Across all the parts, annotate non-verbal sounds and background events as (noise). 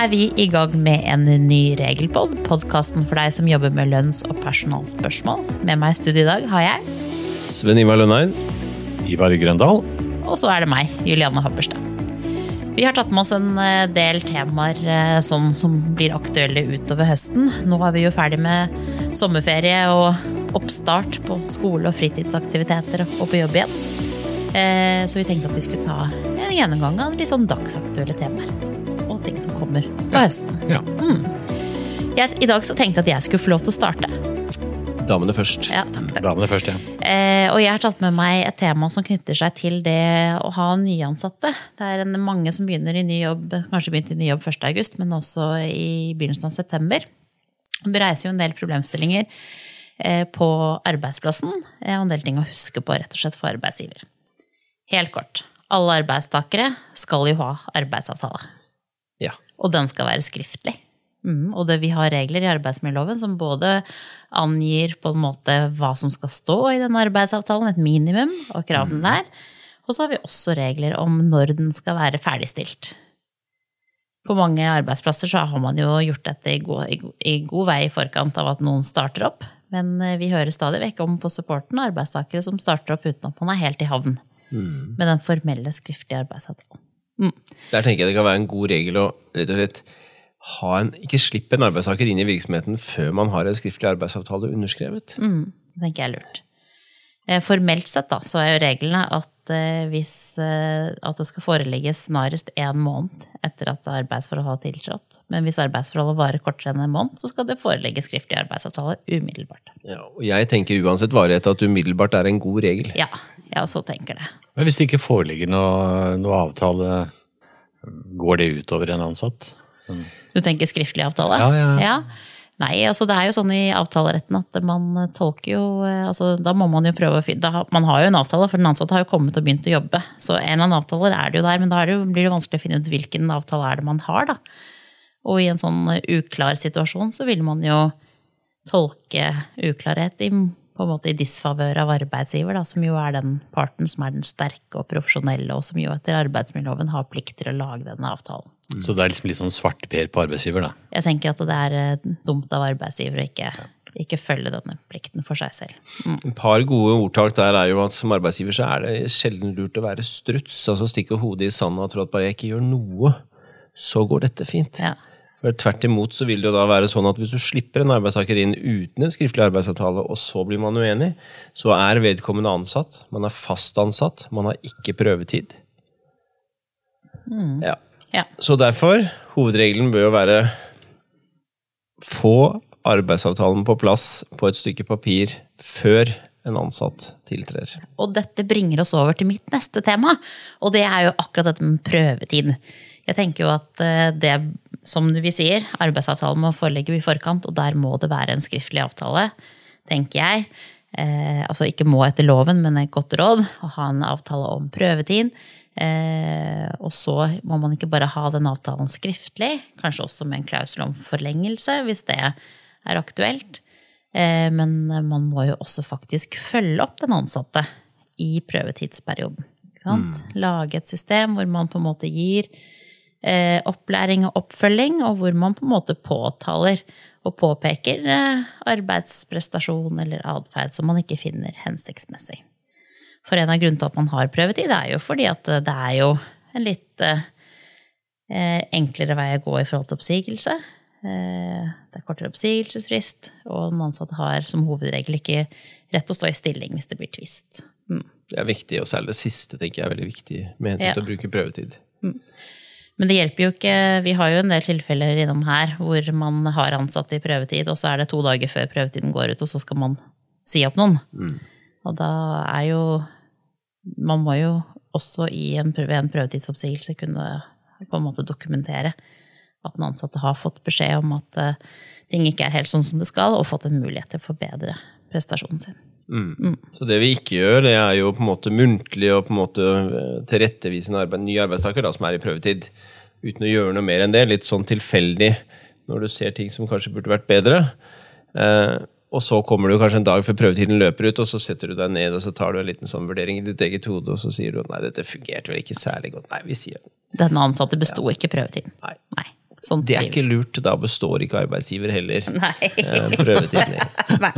er vi i gang med en ny regelpod, podkasten for deg som jobber med lønns- og personalspørsmål. Med meg i studio i dag har jeg, Sven Ivar Lønneid. Ivar Grøndal. og så er det meg, Julianne Habberstad. Vi har tatt med oss en eh, del temaer eh, sånn som blir aktuelle utover høsten. Nå er vi jo ferdig med sommerferie og oppstart på skole- og fritidsaktiviteter og på jobb igjen. Eh, Så vi tenkte at vi skulle ta en gjennomgang av litt sånn dagsaktuelle temaer. Og som kommer på høsten. Ja. Jeg, I dag så tenkte jeg at jeg skulle få lov til å starte. Damene først. Ja, takk, takk. Damene først, ja. Eh, og jeg har tatt med meg et tema som knytter seg til det å ha nyansatte. Det er en, mange som begynner i ny jobb, kanskje begynte i ny jobb 1. august, men også i begynnelsen av september. Det reiser jo en del problemstillinger eh, på arbeidsplassen, eh, og en del ting å huske på rett og slett for arbeidsgiver. Helt kort. Alle arbeidstakere skal jo ha arbeidsavtale. Og den skal være skriftlig. Mm, og det, vi har regler i arbeidsmiljøloven som både angir på en måte hva som skal stå i denne arbeidsavtalen, et minimum og kravene der. Og så har vi også regler om når den skal være ferdigstilt. På mange arbeidsplasser så har man jo gjort dette i god, i, i god vei i forkant av at noen starter opp. Men eh, vi hører stadig vekk om på supporten arbeidstakere som starter opp uten at man er helt i havn med den formelle skriftlige arbeidsavtalen. Der tenker jeg det kan være en god regel å rett og slett ha en, ikke slippe en arbeidstaker inn i virksomheten før man har en skriftlig arbeidsavtale underskrevet. Mm, det tenker jeg er lurt. Eh, Formelt sett da, så er jo reglene at, eh, hvis, eh, at det skal foreligge snarest én måned etter at arbeidsforholdet har tiltrådt. Men hvis arbeidsforholdet varer kortere enn en måned, så skal det foreligge skriftlig arbeidsavtale umiddelbart. Ja, og jeg tenker uansett varighet at umiddelbart er en god regel. Ja, jeg også tenker det. Men hvis det ikke foreligger noe, noe avtale, går det utover en ansatt? Du tenker skriftlig avtale? Ja, ja. Nei, altså det er jo sånn i avtaleretten at man tolker jo eh, altså Da må man jo prøve å finne Man har jo en avtale, for den ansatte har jo kommet og begynt å jobbe. Så en eller annen avtale er det jo der, men da det jo, blir det vanskelig å finne ut hvilken avtale er det man har, da. Og i en sånn uklar situasjon så vil man jo tolke uklarhet i, på en måte i disfavør av arbeidsgiver, da, som jo er den parten som er den sterke og profesjonelle, og som jo etter arbeidsmiljøloven har plikt til å lage denne avtalen. Så det er liksom litt sånn svarteper på arbeidsgiver, da. Jeg tenker at det er eh, dumt av arbeidsgiver å ikke, ikke følge denne plikten for seg selv. Mm. Et par gode ordtak der er jo at som arbeidsgiver så er det sjelden lurt å være struts. Altså stikke hodet i sanda og tro at bare jeg ikke gjør noe, så går dette fint. Ja. For Tvert imot så vil det jo da være sånn at hvis du slipper en arbeidstaker inn uten en skriftlig arbeidsavtale, og så blir man uenig, så er vedkommende ansatt. Man er fast ansatt. Man har ikke prøvetid. Ja. Ja. Så derfor, hovedregelen bør jo være få arbeidsavtalen på plass på et stykke papir før en ansatt tiltrer. Og dette bringer oss over til mitt neste tema, og det er jo akkurat dette med prøvetid. Jeg tenker jo at eh, det, som vi sier, arbeidsavtalen må foreligge i forkant, og der må det være en skriftlig avtale, tenker jeg. Eh, altså ikke må etter loven, men et godt råd å ha en avtale om prøvetid. Eh, og så må man ikke bare ha den avtalen skriftlig, kanskje også med en klausul om forlengelse, hvis det er aktuelt. Eh, men man må jo også faktisk følge opp den ansatte i prøvetidsperioden. Sant? Lage et system hvor man på en måte gir eh, opplæring og oppfølging, og hvor man på en måte påtaler og påpeker eh, arbeidsprestasjon eller atferd som man ikke finner hensiktsmessig. For en av grunnene til at man har prøvetid, er jo fordi at det er jo en litt eh, eh, enklere vei å gå i forhold til oppsigelse. Eh, Det er kortere oppsigelsesfrist, og den ansatte har som hovedregel ikke rett til å stå i stilling hvis det blir tvist. Mm. Det er viktig, og særlig det siste tenker jeg er veldig viktig med hensyn Ja. å bruke prøvetid. Men det hjelper jo ikke Vi har jo en del tilfeller innom her hvor man har ansatte i prøvetid, og så er det to dager før prøvetiden går ut, og så skal man si opp noen. Og da er jo Man må jo også i en, prøve- en prøvetidsoppsigelse kunne på en måte dokumentere at den ansatte har fått beskjed om at eh, ting ikke er helt sånn som det skal, og fått en mulighet til å forbedre prestasjonen sin. Så det vi ikke gjør, det er jo på en måte muntlig og på en måte tilrettevisende tilrettevise en arbeid, ny arbeidstaker da, som er i prøvetid, uten å gjøre noe mer enn det. Litt sånn tilfeldig når du ser ting som kanskje burde vært bedre. Eh, og så kommer du kanskje en dag før prøvetiden løper ut, og så setter du deg ned og så tar du en liten sånn vurdering i ditt eget hode, og så sier du at nei, dette fungerte vel ikke særlig godt. Nei, vi sier Denne ansatte besto ikke prøvetiden. nei. Nei. Sånn Det er ikke lurt. Da består ikke arbeidsgiver heller Nei. eh, prøvetiden. (laughs) Nei.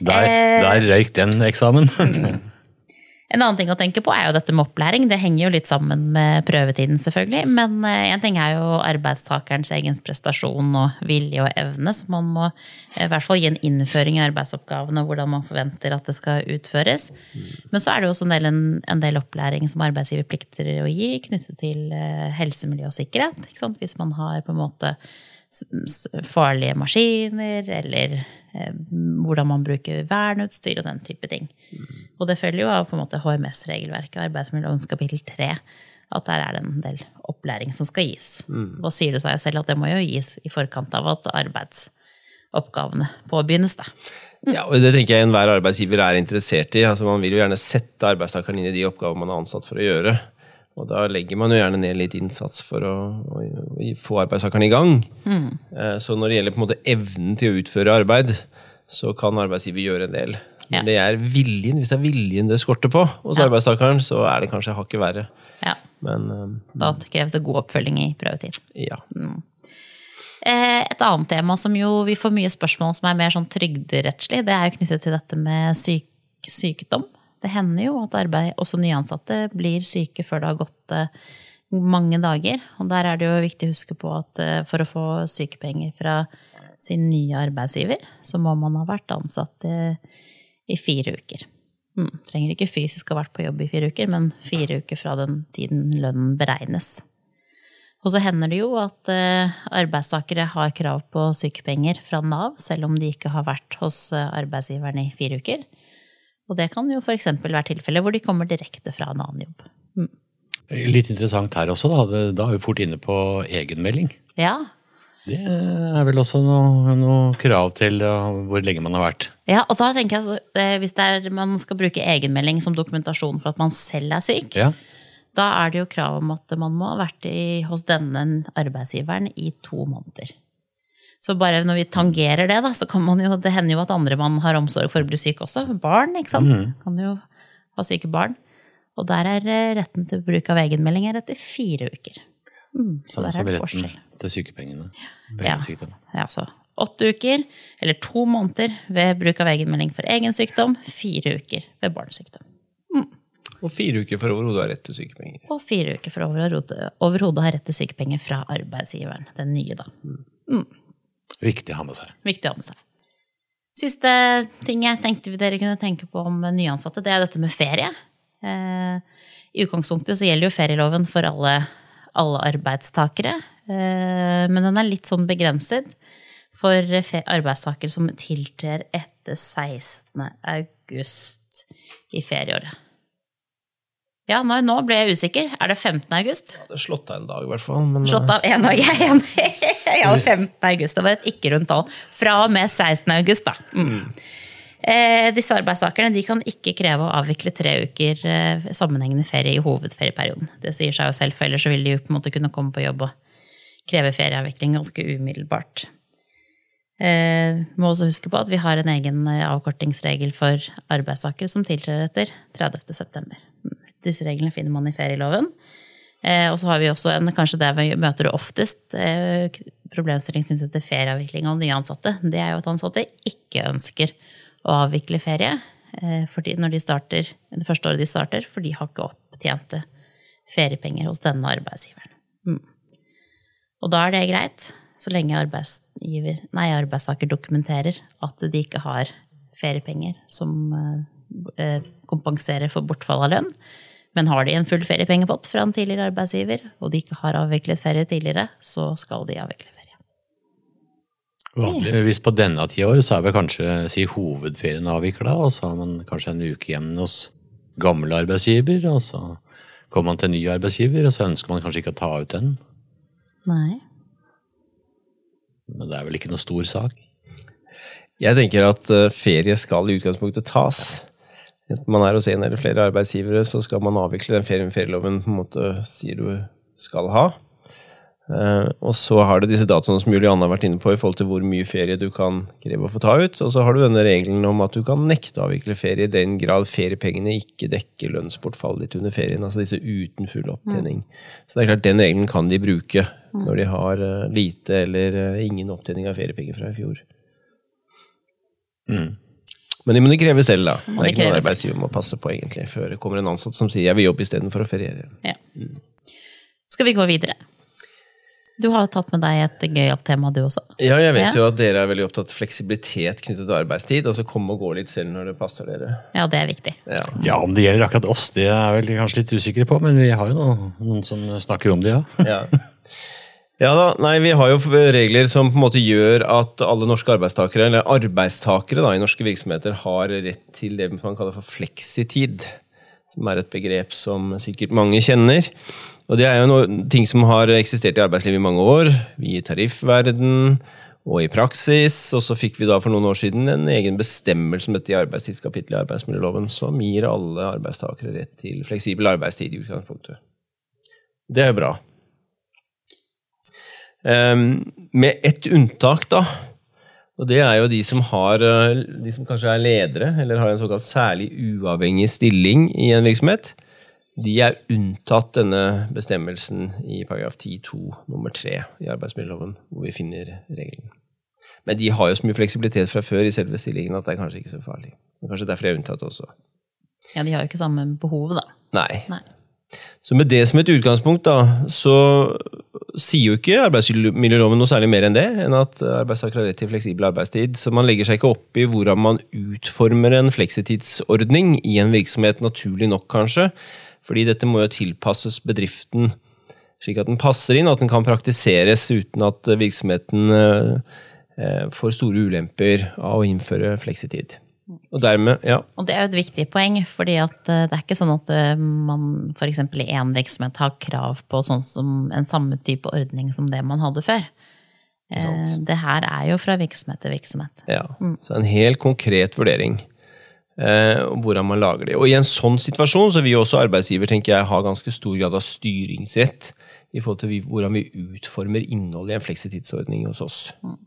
Der, Eh. der røyk den eksamen. (laughs) En annen ting å tenke på er jo dette med opplæring. Det henger jo litt sammen med prøvetiden, selvfølgelig. Men eh, en ting er jo arbeidstakerens egen prestasjon og vilje og evne, så man må eh, i hvert fall gi en innføring i arbeidsoppgavene og hvordan man forventer at det skal utføres. Men så er det jo også en del, en, del opplæring som arbeidsgiver plikter å gi knyttet til helse, miljø og sikkerhet. Hvis man har på en måte farlige maskiner, eller eh, hvordan man bruker verneutstyr og den type ting. Og det følger jo av på en måte HMS-regelverket, arbeidsmiljølovens kapittel 3, at der er det en del opplæring som skal gis. Da sier det seg jo selv at det må jo gis i forkant av at arbeidsoppgavene påbegynnes. Da. Ja, og Det tenker jeg enhver arbeidsgiver er interessert i. Altså, man vil jo gjerne sette arbeidstakeren inn i de oppgavene man er ansatt for å gjøre. Og da legger man jo gjerne ned litt innsats for å, å, å få arbeidstakeren i gang. Eh, Så når det gjelder på en måte evnen til å utføre arbeid, så kan arbeidsgiver gjøre en del. Ja. Men det er viljen, hvis det er viljen det skorter på hos Ja. arbeidstakeren, så er det kanskje hakket verre. Ja, Men um, da kreves det god oppfølging i prøvetid. ja. Mm. Et annet tema som jo vi får mye spørsmål om som er mer sånn trygderettslig, det er jo knyttet til dette med syk, sykdom. Det hender jo at arbeid, også nyansatte blir syke før det har gått eh, mange dager. Og der er det jo viktig å huske på at eh, for å få sykepenger fra sin nye arbeidsgiver, så må man ha vært ansatt eh, i fire uker. Mm, trenger ikke fysisk å ha vært på jobb i fire uker, men fire uker fra den tiden lønnen beregnes. Og så hender det jo at arbeidstakere har krav på sykepenger fra Nav, selv om de ikke har vært hos arbeidsgiveren i fire uker. Og det kan jo f.eks. være tilfeller hvor de kommer direkte fra en annen jobb. Litt interessant her også, da. Da er vi fort inne på egenmelding. Ja, Det er vel også noe, noe krav til hvor lenge man har vært. ja og da tenker jeg altså, eh, hvis det er, man skal bruke egenmelding som dokumentasjon for at man selv er syk, Ja. da er det jo krav om at man må ha vært i, hos denne arbeidsgiveren i to måneder. Så bare når vi tangerer det, da, så kan man jo, det hender jo at andre man har omsorg for, blir syke også. Barn, ikke sant. Kan jo ha syke barn. Og der er eh, retten til bruk av egenmelding er etter fire uker. Mm, så Sånn der er det forskjell. til sykepengene. Ja. Ja, så åtte uker, eller to måneder ved bruk av egenmelding for egen sykdom, fire uker ved barnesykdom. Og fire uker for overhodet å ha rett til sykepenger. Og fire uker for overhodet å ha rett til sykepenger fra arbeidsgiveren. Den nye, da. Viktig å ha med seg. Viktig å ha med seg. Siste ting jeg tenkte dere kunne tenke på om nyansatte, det er dette med ferie. Eh, I utgangspunktet så gjelder jo ferieloven for alle, alle arbeidstakere. Eh, men den er litt sånn begrenset for arbeidstakere som tiltrer etter 16. august i ferieåret. Ja, nå, nå ble jeg usikker. Er det 15. august? Ja, Det er slått av en dag, i hvert fall. Men, Slått av en dag. (laughs) Jeg er enig. Ja, 15. august. Det var et ikke-rundt tall. Fra og med 16. august, da. Mm. Eh, disse arbeidstakerne de kan ikke kreve å avvikle tre uker eh, sammenhengende ferie i hovedferieperioden. Det sier seg jo selv, for ellers vil de jo på en måte kunne komme på jobb og kreve ferieavvikling ganske umiddelbart. Eh, må også huske på at vi har en egen eh, avkortingsregel for arbeidstakere som tiltrer etter 30. Disse reglene finner man i ferieloven. Eh, og så har vi også en, kanskje der vi møter det oftest, eh, problemstilling knyttet til ferieavvikling av nye ansatte. Det er jo at ansatte ikke ønsker å avvikle ferie eh, når de starter, det første året de starter, for de har ikke opptjente feriepenger hos denne arbeidsgiveren. Mm. Og da er det greit, så lenge arbeidsgiver, nei, arbeidstaker dokumenterer at de ikke har feriepenger som eh, kompenserer for bortfall av lønn. Men har de en full feriepengepott fra en tidligere arbeidsgiver, og de ikke har avviklet ferie tidligere, så skal de avvikle ferie. Vanligvis på denne tida året så er vel kanskje si, hovedferien avvikla, og så har man kanskje en uke igjen hos gamle arbeidsgiver, og så kommer man til ny arbeidsgiver, og så ønsker man kanskje ikke å ta ut den. Nei. Men det er vel ikke noe stor sak. Jeg tenker at eh, ferie skal i utgangspunktet tas. Enten man er hos en eller flere arbeidsgivere, så skal man avvikle den ferien ferieloven på en måte sier du skal ha. Uh, og så har du disse datoene som Julianne har vært inne på i forhold til hvor mye ferie du kan kreve å få ta ut. Og så har du denne regelen om at du kan nekte å avvikle ferie i den grad feriepengene ikke dekker lønnsbortfallet ditt under ferien. Altså disse uten full opptjening. Så det er klart den regelen kan de bruke når de har uh, lite eller uh, ingen opptjening av feriepenger fra i fjor. Men de må de kreve selv, da. Det er ikke noe arbeidsgiver må passe på egentlig før det kommer en ansatt som sier 'jeg vil jobbe istedenfor å feriere'. Ja. Skal vi gå videre? Du har jo tatt med deg et gøyalt tema, du også. Ja, jeg vet Ja. jo at dere er veldig opptatt av fleksibilitet knyttet til arbeidstid. Altså komme og gå litt selv når det passer dere. Ja, det er viktig. Ja. Ja, Om det gjelder akkurat oss, det er jeg vel kanskje litt usikre på, men vi har jo noen, noen som snakker om det, ja. Ja. (laughs) ja da, nei, Vi har jo regler som på en måte gjør at alle norske arbeidstakere, eller arbeidstakere da, i norske virksomheter har rett til det man kaller for fleksitid. Som er et begrep som sikkert mange kjenner. Og Det er jo noe, ting som har eksistert i arbeidslivet i mange år. I tariffverden og i praksis. Og så fikk vi da for noen år siden en egen bestemmelse om dette i arbeidstidskapittelet i arbeidsmiljøloven, som gir alle arbeidstakere rett til fleksibel arbeidstid i utgangspunktet. Det er jo bra. Ehm, med ett unntak, da. Og det er jo de som, har, eh, de som kanskje er ledere, eller har en såkalt særlig uavhengig stilling i en virksomhet. De er unntatt denne bestemmelsen i paragraf 10-2 nummer 3 i arbeidsmiljøloven, hvor vi finner regelen. Men de har jo så mye fleksibilitet fra før i selve stillingen at det er kanskje ikke så farlig. Men kanskje derfor er de unntatt også. Ja, de har jo ikke samme behov, da. Nei. Nei. Så med det som et utgangspunkt, da, så sier jo ikke arbeidsmiljøloven noe særlig mer enn det, enn at arbeidstaker har rett til fleksibel arbeidstid. Så man legger seg ikke opp i hvordan man utformer en fleksitidsordning i en virksomhet, naturlig nok kanskje. Fordi dette må jo tilpasses bedriften slik at den passer inn, og at den kan praktiseres uten at virksomheten eh, eh, får store ulemper av å innføre fleksitid. Og dermed, ja. Og det er jo et viktig poeng, fordi eh, det er ikke sånn at eh, man f.eks. i én virksomhet har krav på sånn som en samme type ordning som det man hadde før. Eh, Det her er jo fra virksomhet til virksomhet. Ja, så en helt konkret vurdering eh, om hvordan man lager det. Og i en sånn situasjon så vil jo også arbeidsgiver tenker jeg, ha ganske stor grad av styringsrett i forhold til vi, hvordan vi utformer innholdet i en fleksitidsordning hos oss. Eh,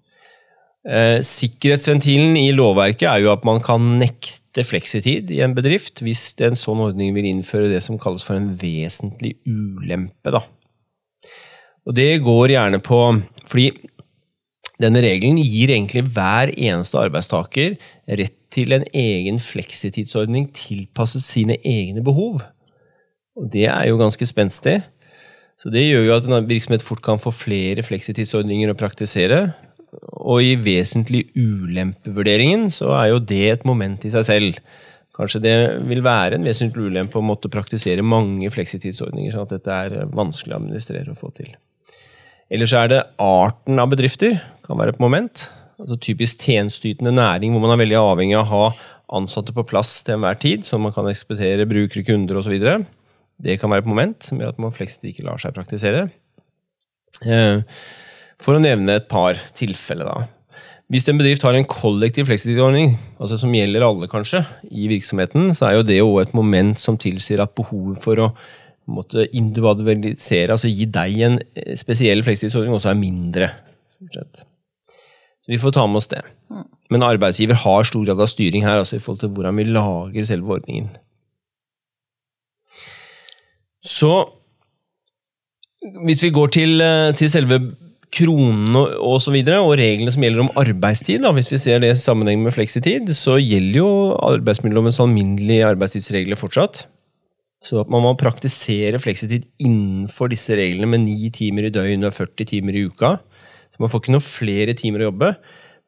sikkerhetsventilen i lovverket er jo at man kan nekte fleksitid i en bedrift hvis en sånn ordning vil innføre det som kalles for en vesentlig ulempe. Da. Og det går gjerne på fordi denne regelen gir egentlig hver eneste arbeidstaker rett til en egen fleksitidsordning tilpasset sine egne behov. Og det er jo ganske spenstig. Så det gjør jo at en virksomhet fort kan få flere fleksitidsordninger å praktisere. Og i vesentlig ulempevurderingen så er jo det et moment i seg selv. Kanskje det vil være en vesentlig ulempe å måtte praktisere mange fleksitidsordninger, sånn at dette er vanskelig å administrere og få til. Ellers er det arten av bedrifter kan være et moment. Altså typisk tjenesteytende næring hvor man er veldig avhengig av å ha ansatte på plass til enhver tid, så man kan ekspedere brukere, kunder osv. Det kan være et moment som gjør at man fleksitid ikke lar seg praktisere. Eh, For å nevne et par tilfeller, da. Hvis en bedrift har en kollektiv fleksitidsordning, altså som gjelder alle kanskje, i virksomheten, så er jo det jo et moment som tilsier at behovet for å måtte individualisere, altså gi deg en eh, spesiell fleksitidsordning, også er mindre. Så vi får ta med oss det. Men arbeidsgiver har stor grad av styring her, altså i forhold til hvordan vi lager selve ordningen. Så hvis vi går til, eh, til selve kronene og, og så videre, og reglene som gjelder om arbeidstid, da, hvis vi ser det i sammenheng med fleksitid, så gjelder jo arbeidsmiljølovens alminnelige arbeidstidsregler fortsatt. Så at man må praktisere fleksitid innenfor disse reglene med ni timer i døgnet og 40 timer i uka. Så man får ikke noen flere timer å jobbe,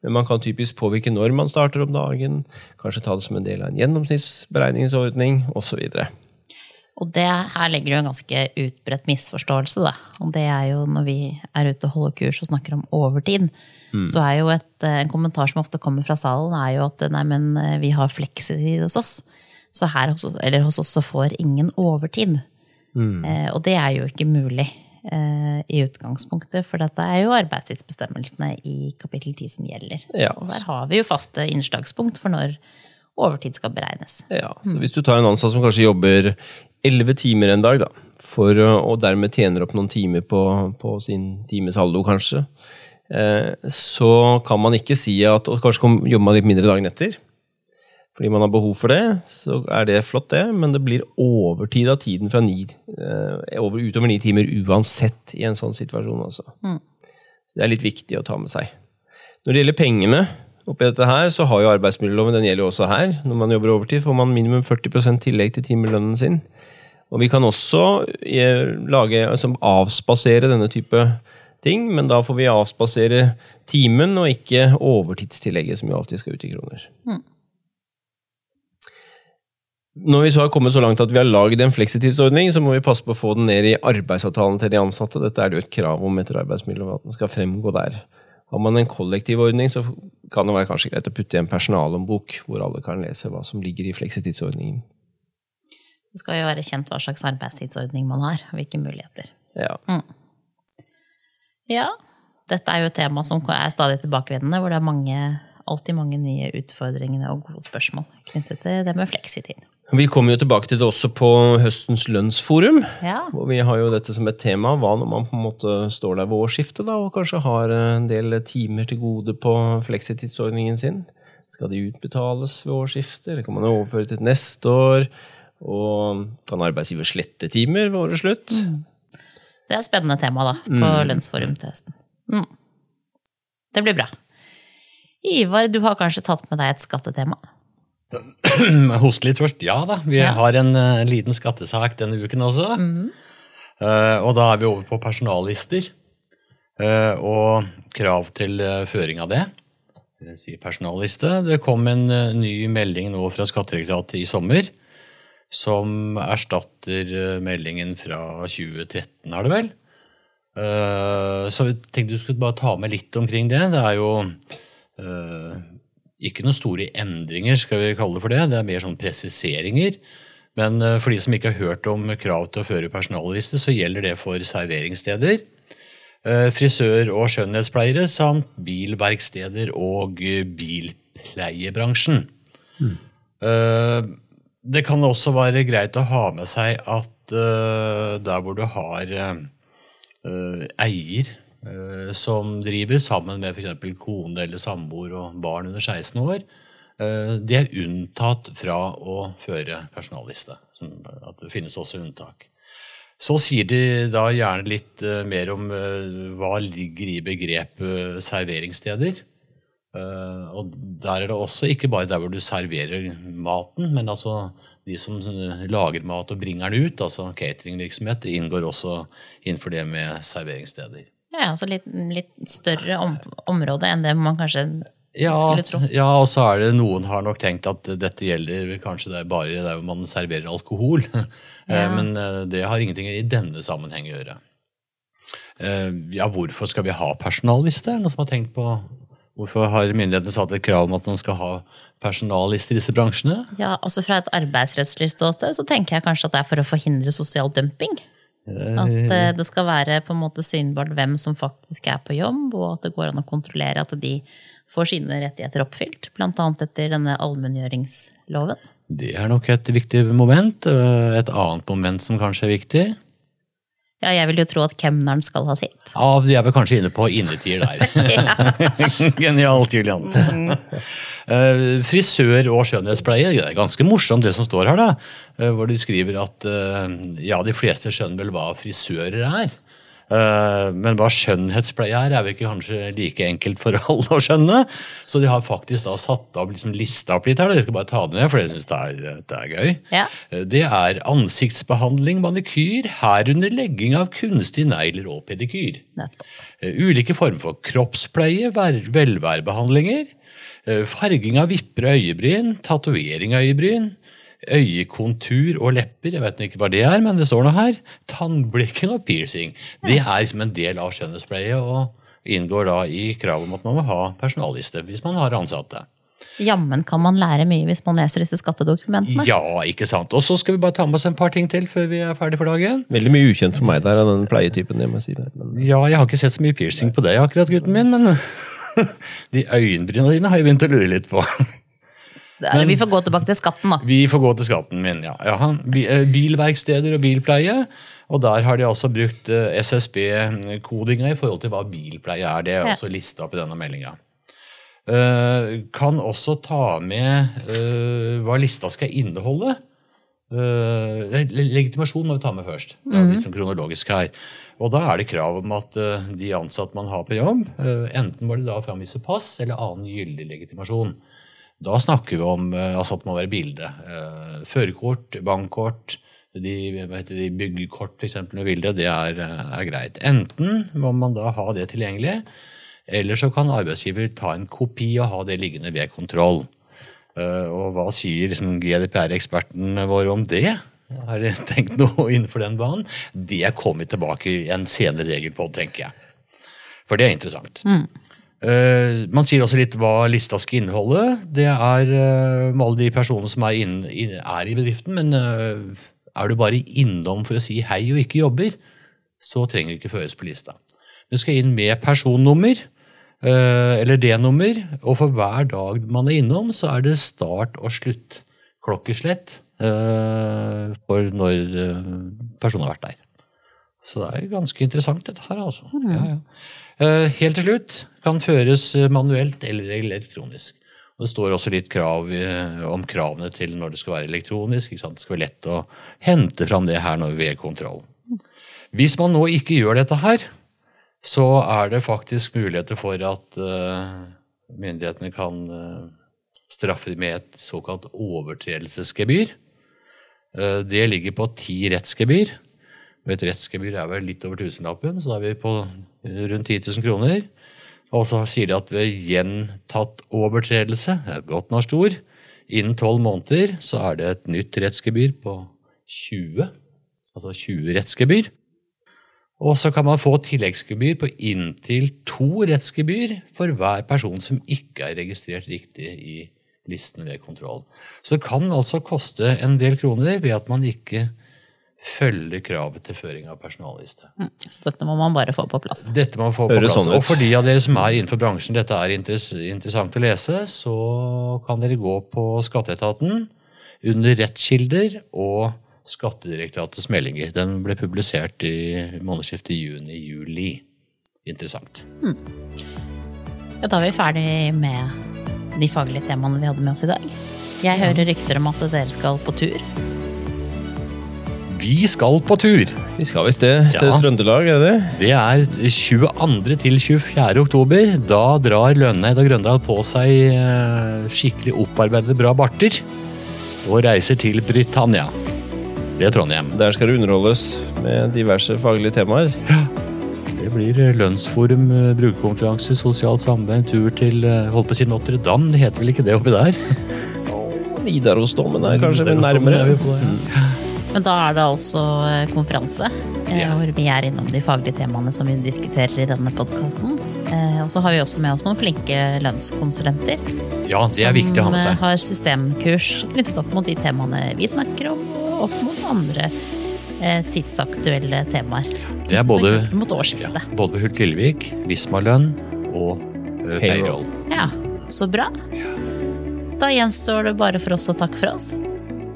men man kan typisk påvirke når man starter om dagen, kanskje ta det som en del av en gjennomsnittsberegningsordning osv. Og det her legger jo en ganske utbredt misforståelse, da. Og det er jo når vi er ute og holder kurs og snakker om overtid, så er jo et, eh, en kommentar som ofte kommer fra salen, er jo at nei, men eh, vi har fleksitid hos oss. Så her hos, eller hos oss så får ingen overtid. Eh, og det er jo ikke mulig eh, i utgangspunktet, for dette er jo arbeidstidsbestemmelsene i kapittel 10 som gjelder. Ja. Og der har vi jo faste innslagspunkt for når overtid skal beregnes. Ja, så Hvis du tar en ansatt som kanskje jobber elleve timer en dag, da, for, og dermed tjener opp noen timer på, på sin timesaldo, kanskje, eh, så kan man ikke si at og kanskje jobber man litt mindre dagen etter. Fordi man har behov for det, så er det flott, det. Men det blir overtid av tiden fra ni, eh, over, utover ni timer uansett i en sånn situasjon. Også. Det er litt viktig å ta med seg. Når det gjelder pengene, oppi dette her, så har jo arbeidsmiljøloven den gjelder jo også her. Når man jobber overtid, får man minimum 40% tillegg til timelønnen sin. Og vi kan også eh, lage, altså avspasere denne type ting, men da får vi avspasere timen og ikke overtidstillegget, som jo alltid skal ut i kroner. Når vi så har kommet så langt at vi har lagd en fleksitidsordning, så må vi passe på å få den ned i arbeidsavtalen til de ansatte. Dette er det jo et krav om etter arbeidsmiljøloven, at den skal fremgå der. Har man en kollektiv ordning, så kan det være kanskje greit å putte i en personalhåndbok, hvor alle kan lese hva som ligger i fleksitidsordningen. Det skal jo være kjent hva slags arbeidstidsordning man har, og hvilke muligheter. Ja. Ja, dette er jo et tema som er stadig tilbakevendende, hvor det er mange, alltid mange nye utfordringer og gode spørsmål knyttet til det med fleksitid. Vi kommer jo tilbake til det også på høstens lønnsforum. Ja, hvor Vi har jo dette som et tema. Hva når man på en måte står der ved årsskiftet da, og kanskje har en del timer til gode på fleksitidsordningen sin? Skal de utbetales ved årsskiftet, eller kan man overføre til neste år? Og kan arbeidsgiver slette timer ved årets slutt? det er et spennende tema da, på lønnsforum til høsten. Mm. Det blir bra. Ivar, du har kanskje tatt med deg et skattetema? (clears throat) Hoste litt først. Ja da, vi Ja. har en uh, liten skattesak denne uken også. Eh, og da er vi over på personallister. uh, og krav til føring av det. Det si personalliste. Det kom en ny melding nå fra Skattedirektoratet i sommer. Som erstatter meldingen fra 2013, er det vel. Så jeg tenkte du skulle bare ta med litt omkring det. Det er jo ikke noen store endringer, skal vi kalle det for det. Det er mer sånn presiseringer. Men eh, for de som ikke har hørt om krav til å føre personalliste, så gjelder det for serveringssteder, eh, frisør- og skjønnhetspleiere samt bilverksteder og eh, bilpleiebransjen. Mm. Det kan også være greit å ha med seg at der hvor du har eier som driver sammen med f.eks. kone eller samboer og barn under 16 år, eh, de er unntatt fra å føre personalliste. Sånn at det finnes også unntak. Så sier de da gjerne litt eh, mer om eh, hva ligger i begrepet serveringssteder. Eh, og der er det også ikke bare der hvor du serverer maten, men altså de som eh, lager mat og bringer den ut, altså cateringvirksomhet, inngår også innenfor det med serveringssteder. Ja, altså litt, litt større om, område enn det man kanskje Ja, skulle tro. ja, og så er det noen har nok tenkt at dette gjelder kanskje det er bare der hvor man serverer alkohol. (laughs) Eh, Ja. Men eh, det har ingenting i denne sammenheng å gjøre. Eh, Ja, hvorfor skal vi ha personal, hvis det noen som har tenkt på Hvorfor har myndighetene satt et krav om at man skal ha personalliste i disse bransjene? Ja, altså Fra et arbeidsrettslig ståsted så tenker jeg kanskje at det er for å forhindre sosial dumping. At eh, det skal være på en måte synbart hvem som faktisk er på jobb, og at det går an å kontrollere at de får sine rettigheter oppfylt. Annet etter denne allmenngjøringsloven. Det er nok et viktig moment. Eh, Et annet moment som kanskje er viktig. Ja, jeg vil jo tro at kemneren skal ha sitt. Ja, Du er vel kanskje inne på innetier der. (laughs) (laughs) Genialt, Julian. Eh, frisør og skjønnhetspleie. Det er ganske morsomt det som står her, da. Eh, hvor de skriver at eh, ja, de fleste skjønner vel hva frisører er. Eh, men hva skjønnhetspleie er, er vel ikke kanskje like enkelt for (laughs) alle å skjønne. Så de har faktisk da satt av liksom lista opp litt her. Jeg skal bare ta det ned, for jeg syns det, er- det er gøy. Ja. Det er ansiktsbehandling, manikyr, herunder legging av kunstige negler og pedikyr. Nettopp. Ulike former for kroppspleie, velværebehandlinger, eh, farging av vipper og øyebryn, tatovering av øyebryn, øyekontur og lepper, jeg vet ikke hva det er, men det står noe her, tannblikking og piercing. Det er liksom en del av skjønnhetspleie og inngår da i kravet om at man må ha personalliste hvis man har ansatte. Jammen kan man lære mye hvis man leser disse skattedokumentene. Ja, ikke sant. Og så skal vi bare ta med oss en par ting til før vi er ferdig for dagen. Veldig mye ukjent for meg der av den pleietypen. jeg må si det. Men Ja, jeg har ikke sett så mye piercing på deg akkurat, gutten min, men (laughs) de øyenbrynene dine har jeg begynt å lure litt på. Er, Men- vi får gå tilbake til skatten, da. Vi får gå til skatten min, ja. ja eh, bilverksteder og bilpleie. Og der har de altså brukt eh, SSB-kodinga i forhold til hva bilpleie er. Det er også lista opp i denne meldinga. kan også ta med eh, hva lista skal inneholde. Eh, legitimasjon må vi ta med først. Det er litt kronologisk her. Og da er det krav om at eh, de ansatte man har på jobb, eh, enten må de da framvise pass eller annen gyldig legitimasjon. Da snakker vi om eh, altså at må være bilde. Eh, Førerkort, bankkort, de, de, byggekort eksempel, med bilde, det er, eh, er greit. Enten må man da ha det tilgjengelig, eller så kan arbeidsgiver ta en kopi og ha det liggende ved kontroll. Og hva sier liksom GDPR-eksperten vår om det? Har dere tenkt noe innenfor den banen? Det kommer vi tilbake i en senere regel på, tenker jeg. For det er interessant. Eh, man sier også litt hva lista skal inneholde. Det er uh, med alle de personene som er, inn, inn, er i bedriften, men uh, er du bare innom for å si hei og ikke jobber, så trenger du ikke føres på lista. Du skal inn med personnummer eller D-nummer, og for hver dag man er innom, så er det start- og sluttklokkeslett for når personen har vært der. Så det er ganske interessant, dette her, altså. Ja, ja. Eh, Helt til slutt kan føres eh, manuelt eller elektronisk. Det står også litt krav eh, om kravene til når det skal være elektronisk. Det skal være lett å hente fram det her når vi er kontroll. Hvis man nå ikke gjør dette her, så er det faktisk muligheter for at myndighetene kan straffe med et såkalt overtredelsesgebyr. Det ligger på ti rettsgebyr. Og Et rettsgebyr er vel litt over tusenlappen, så da er vi på rundt 10 000 kroner. Og så sier de at ved gjentatt overtredelse, det er godt norsk ord, innen tolv måneder så er det et nytt rettsgebyr på 20. Altså 20 rettsgebyr. Og så kan man få tilleggsgebyr på inntil to rettsgebyr for hver person som ikke er registrert riktig i listen ved kontroll. Så det kan altså koste en del kroner ved at man ikke følger kravet til føring av personalliste. Mm, Så dette må man bare få på plass. Dette må man få på plass. sånn. Og for de av dere som er innenfor bransjen dette er interess interessant å lese, så kan dere gå på Skatteetaten under rettskilder og Skattedirektoratets meldinger. Den ble publisert i månedsskiftet juni-juli. Interessant. Ja, da er vi ferdig med de faglige temaene vi hadde med oss i dag. Jeg hører rykter om at dere skal på tur. Vi skal på tur! Vi skal visst det til Ja. Trøndelag, er det det? Er 22. til 24. oktober. Da drar Lønneid og Grøndal på seg eh, skikkelig opparbeidede bra barter og reiser til Britannia. Det er Trondheim. Der skal det underholdes med diverse faglige temaer. Det blir lønnsforum, eh, brukerkonferanse, sosialt samarbeid, tur til eh, holdt på å si Notre-Dame. Det heter vel ikke det oppi der? Nidarosdomen er kanskje Der nærmere. er vi på ja. Men da er det altså eh, konferanse, eh, Ja. hvor vi er innom de faglige temaene som vi diskuterer i denne podkasten. Og så har vi også med oss noen flinke lønnskonsulenter. Ja, det er viktig å ha med seg. Som eh, har systemkurs knyttet opp mot de temaene vi snakker om, og opp mot andre eh, tidsaktuelle temaer. Det er både, mot ja, både Hult Lillevik, Visma-lønn og eh, Payroll. payroll. Ja, så bra. Da gjenstår det bare for oss å takke for oss.